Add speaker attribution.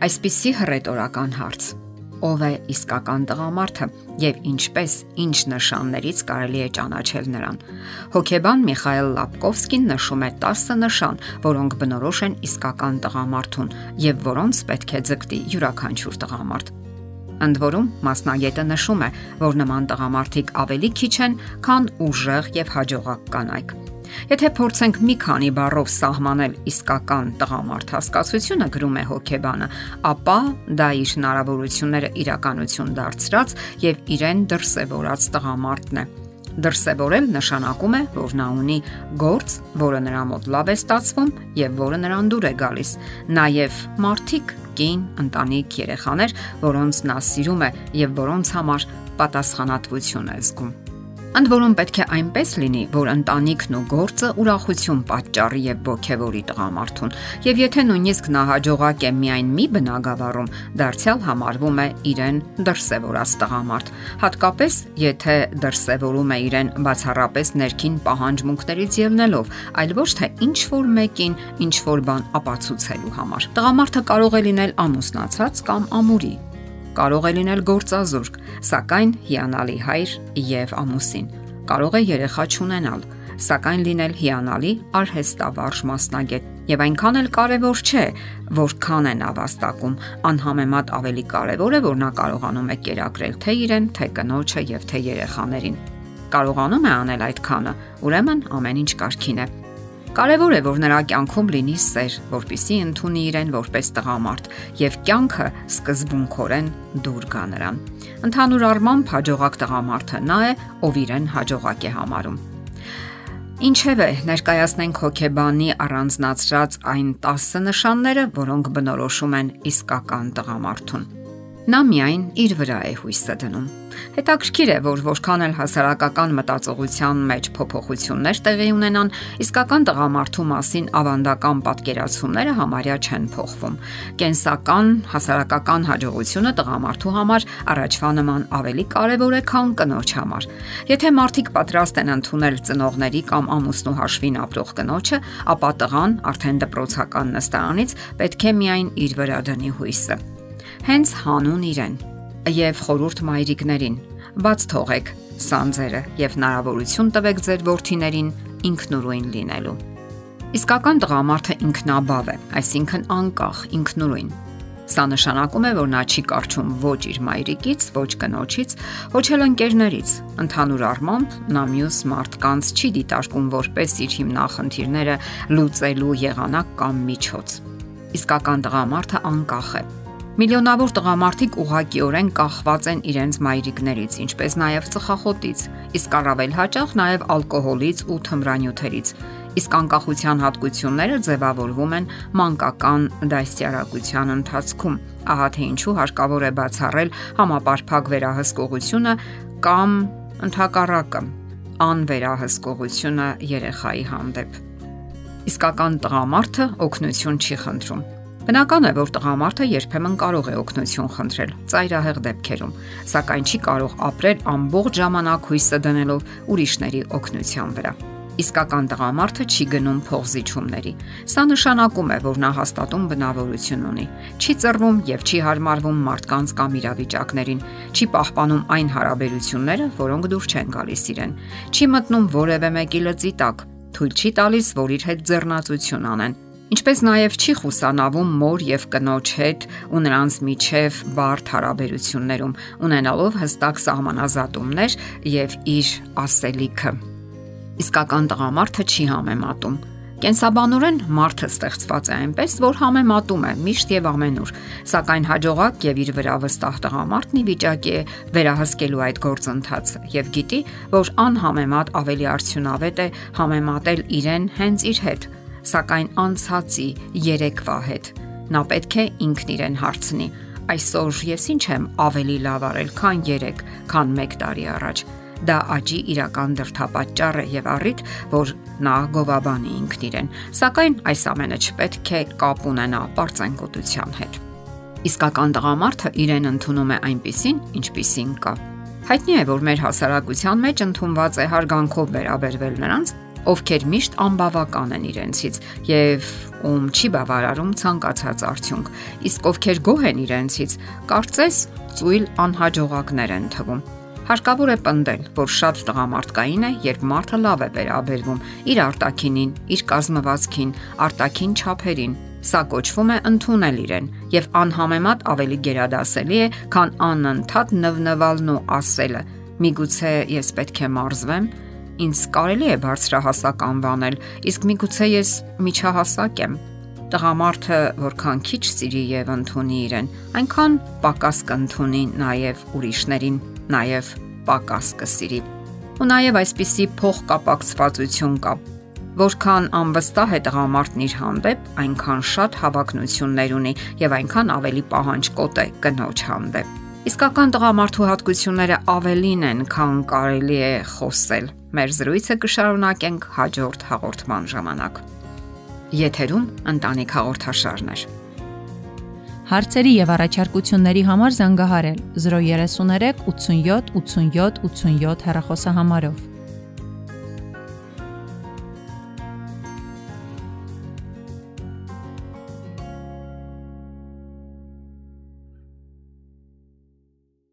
Speaker 1: Այսպիսի հռետորական հարց. Ո՞վ է իսկական տղամարդը եւ ինչպես ինչ նշաններից կարելի է ճանաչել նրան։ Հոկեբան Միխայել Լապկովսկին նշում է 10 նշան, որոնք բնորոշ են իսկական տղամարդուն եւ որոնց պետք է ձգտի յուրաքանչյուր տղամարդ։ Ընդ որում մասնագետը նշում է, որ նման տղամարդիկ ավելի քիչ են, քան ուժեղ եւ հաջողակ կանայք։ Եթե փորձենք մի քանի բառով սահմանել իսկական տղամարդ հասկացությունը գրում է հոկեբանը, ապա դա իր հնարավորությունները իրականություն դարձրած եւ իրեն դրսեւորած տղամարդն է։ Դրսևորել նշանակում է, որ նա ունի գործ, որը նրա մոտ լավ է ստացվում եւ որը նրան դուր է գալիս։ Նաեւ մարդիկ, կին, ընտանիք, երեխաներ, որոնց նա սիրում է եւ որոնց համար պատասխանատվություն է զգում։ Ընդ որում պետք է այնպես լինի, որ ընտանիքն ու գործը ուրախություն պատճառի եւ ողքեվորի տղամարդուն։ Եվ եթե նույնիսկ նա հաջողակ է միայն մի բնագավառում, դարձյալ համարվում է իրեն դրսևորած տղամարդ։ Հատկապես, եթե դրսևորում է իրեն բացառապես ներքին պահանջմունքներից ելնելով, այլ ոչ թե ինչ որ մեկին ինչ որ բան ապացուցելու համար։ Տղամարդը կարող է լինել ամուսնացած կամ ամուրի, կարող է լինել գործազուրկ, սակայն հիանալի հայր եւ ամուսին։ Կարող է երեխա չունենալ, սակայն լինել հիանալի արհեստավարժ մասնագետ։ Եվ այնքան էլ կարևոր չէ, որքան է նա վաստակում, անհամեմատ ավելի կարևոր է, որ նա կարողանում է կերակրել թե իրեն, թե կնոջը եւ թե երեխաներին։ Կարողանում է անել այդքանը, ուրեմն ամեն ինչ կարքին է։ Կարևոր է, որ նրա կյանքում լինի սեր, որpիսի ընդունի իրեն որպես տղամարդ եւ կյանքը սկզբունքորեն դուր գա նրան։ Ընդհանուր առմամբ հաջողակ տղամարդը նա է, ով իրեն հաջողակ է համարում։ Ինչևէ, ներկայացնենք հոկեբանի առանձնացրած այն 10 նշանները, որոնք բնորոշում են իսկական տղամարդուն։ Նա միայն իր վրա է հույսը դնում Հետաքրքիր է, որ որքան էլ հասարակական մտածողության մեջ փոփոխություններ տեղի ունենան, իսկական տղամարդու մասին ավանդական պատկերացումները համարյա չեն փոխվում։ Կենսական, հասարակական հաջողությունը տղամարդու համար առաջվա նման ավելի կարևոր է, քան կնոջ համար։ Եթե մարդիկ պատրաստ են ընդունել ծնողների կամ ամուսնու հաշվին ապրող կնոջը, ապա տղան արդեն դպրոցական նստարանից պետք է միայն իր վրա դնի հույսը հենց հանուն իրեն եւ խորուրդ մայրիկներին բաց թողեք սանձերը եւ հնարավորություն տվեք ձեր ворթիներին ինքնուրույն լինելու իսկական տղամարդը ինքնաբավ է այսինքն անկախ ինքնուրույն Սա նշանակում է, որ նա չի կարճում ոչ իր մայրիկից, ոչ կնոջից, ոչ էլ ընկերներից։ Ընդհանուր առմամբ նա մյուս մարդկանց չի դիտարկում որպես իր հիմնախնդիրները լուծելու եղանակ կամ միջոց։ Իսկական տղամարդը անկախ է։ Միլիոնավոր տղամարդիկ ուղակիորեն կախված են իրենց մայրիկներից, ինչպես նաև ծխախոտից, իսկ առավել հաճախ նաև ալկոհոլից ու թմրանյութերից։ Իսկ անկախության հատկությունները ձևավորվում են մանկական դաստիարակության ընթացքում։ Ահա թե ինչու հարկավոր է բացառել համապարփակ վերահսկողությունը կամ ընդհակառակը անվերահսկողությունը երեխայի հանդեպ։ Իսկական տղամարդը օգնություն չի խնդրում Բնական է, որ տղամարդը երբեմն կարող է օգնություն խնդրել ծայրահեղ դեպքերում, սակայն չի կարող ապրել ամբողջ ժամանակ հույսը դնելով ուրիշների օգնության վրա։ Իսկական տղամարդը չի գնում փողզիչումների։ Սա նշանակում է, որ նա հաստատուն բնավորություն ունի։ Չի ծռվում եւ չի հարմարվում մարդկանց կամ իրավիճակներին, չի պահպանում այն հարաբերությունները, որոնք դուր չեն գալիս իրեն։ Չի մտնում որևէ մեկի լծի տակ, թույլ չի տալիս, որ իր հետ ձեռնացություն անեն Ինչպես նաև չի խուսանավում մոր եւ կնոջ հետ ու նրանց միջև բարդ հարաբերություններում, ունենալով հստակ սահմանազատումներ եւ իր ասելիքը։ Իսկական տղամարդը չի համեմատում։ Կենսաբանորեն մարդը ստեղծված է այնպես, որ համեմատում է միշտ եւ ամենուր, սակայն հաջողակ եւ իր վրա վստահ տղամարդն ի վիճակի է վերահսկելու այդ գործընթացը եւ գիտի, որ անհամեմատ ավելի արդյունավետ է համեմատել իրեն հենց իր հետ, սակայն անցածի երեկվա հետ։ Նա պետք է ինքն իրեն հարցնի. այսօր ես ինչ եմ ավելի լավ արել, քան 3, քան 1 տարի առաջ։ Դա աճի իրական դրթապաճառ է եւ առիթ, որ նա գովաբանի ինքն իրեն։ Սակայն այս ամենը չպետք է կապ ունենա པարծենկոտության հետ։ Իսկական տղամարդը իրեն ընդունում է այնպիսին, ինչպիսին կա։ Հայտնի է, որ մեր հասարակության մեջ ընդունված է հարգանքով վերաբերվել նրանց, ովքեր միշտ անբավական են իրենցից եւ ում չի բավարարում ցանկացած արդյունք, իսկ ովքեր գոհ են իրենցից, կարծես ծույլ անհաջողակներ են թվում։ Հարկավոր է պնդել, որ շատ տղամարդկային է, երբ մարդը լավ է վերաբերվում իր արտակինին, իր կազմվածքին, արտակին չափերին, Սա կոչվում է ընդունել իրեն եւ անհամեմատ ավելի գերադասելի է, քան անընդհատ նվնվալն ու ասելը. Միգուցե ես պետք է մարզվեմ, ինձ կարելի է բարձրահասակ անվանել, իսկ միգուցե ես միջահասակ եմ։ Տղամարդը որքան քիչ սիրի եւ ընդունի իրեն, այնքան պակաս կընդունի նաեւ ուրիշներին, նաեւ պակաս կսիրի։ Ու նաեւ այսպիսի փոխկապակցվածություն կա։ Որքան անվստահ է տղամարդն իր հանդեպ, այնքան շատ հավակնություններ ունի եւ այնքան ավելի պահանջկոտ է կնոջ հանդեպ։ Իսկական տղամարդու հատկությունները ավելին են, քան կարելի է խոսել։ Մեր զրույցը կշարունակենք հաջորդ հաղորդման ժամանակ։ Եթերում ընտանիք հաղորդաշարներ։
Speaker 2: Հարցերի եւ առաջարկությունների համար զանգահարել 033 87 87 87 հեռախոսահամարով։